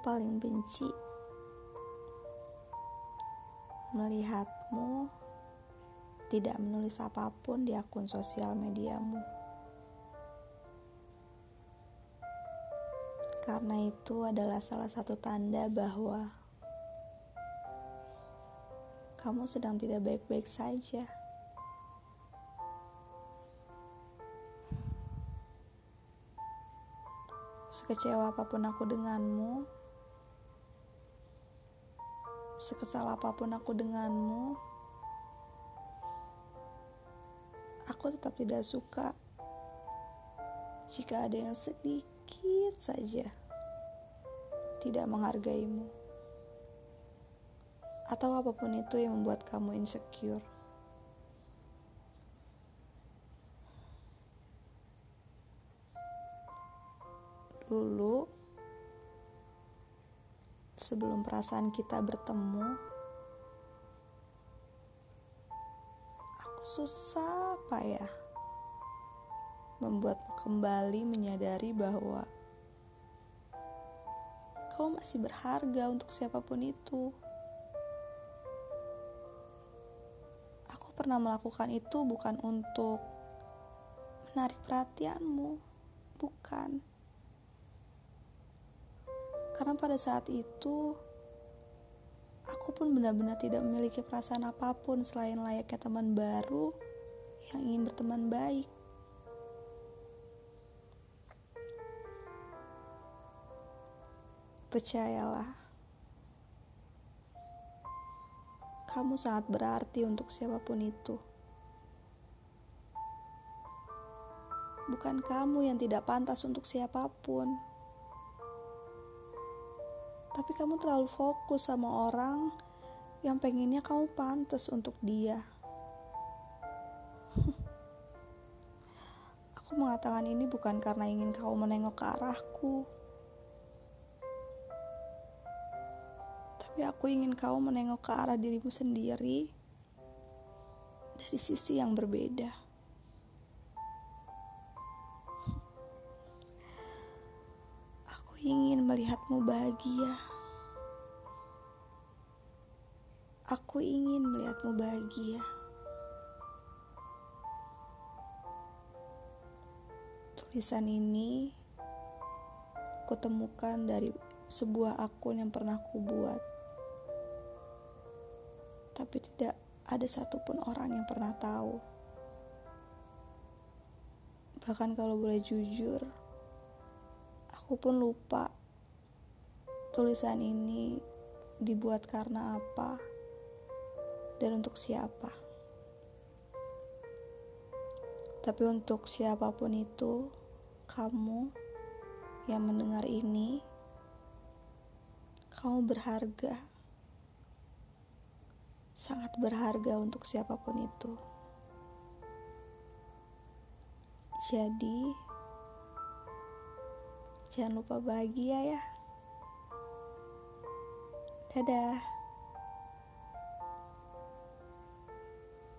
paling benci melihatmu tidak menulis apa pun di akun sosial mediamu. Karena itu adalah salah satu tanda bahwa kamu sedang tidak baik-baik saja. Sekecewa apa pun aku denganmu, sekesal apa pun aku denganmu, aku tetap tidak suka jika ada yang sedikit saja tidak menghargaimu, atau apa pun itu yang membuat kamu insecure. Dulu, sebelum perasaan kita bertemu, aku susah payah membuat kembali menyadari bahwa kau masih berharga untuk siapa pun itu. Aku pernah melakukan itu bukan untuk menarik perhatianmu, bukan karena pada saat itu, aku pun benar-benar tidak memiliki perasaan apa pun selain layaknya teman baru yang ingin berteman baik. Percayalah, kamu sangat berarti untuk siapa pun itu. Bukan kamu yang tidak pantas untuk siapa pun tapi kamu terlalu fokus sama orang yang pengennya kamu pantas untuk dia. Aku mengatakan ini bukan karena ingin kamu menengok ke arahku. Tapi aku ingin kamu menengok ke arah dirimu sendiri dari sisi yang berbeda. ingin melihatmu bahagia. Aku ingin melihatmu bahagia. Tulisan ini kutemukan dari sebuah akun yang pernah ku buat. Tapi tidak ada satupun orang yang pernah tahu. Bahkan kalau boleh jujur, Aku pun lupa tulisan ini dibuat karena apa dan untuk siapa. Tapi untuk siapa pun itu, kamu yang mendengar ini, kamu berharga. Sangat berharga untuk siapa pun itu. Jadi, Jangan lupa bahagia ya. Dadah.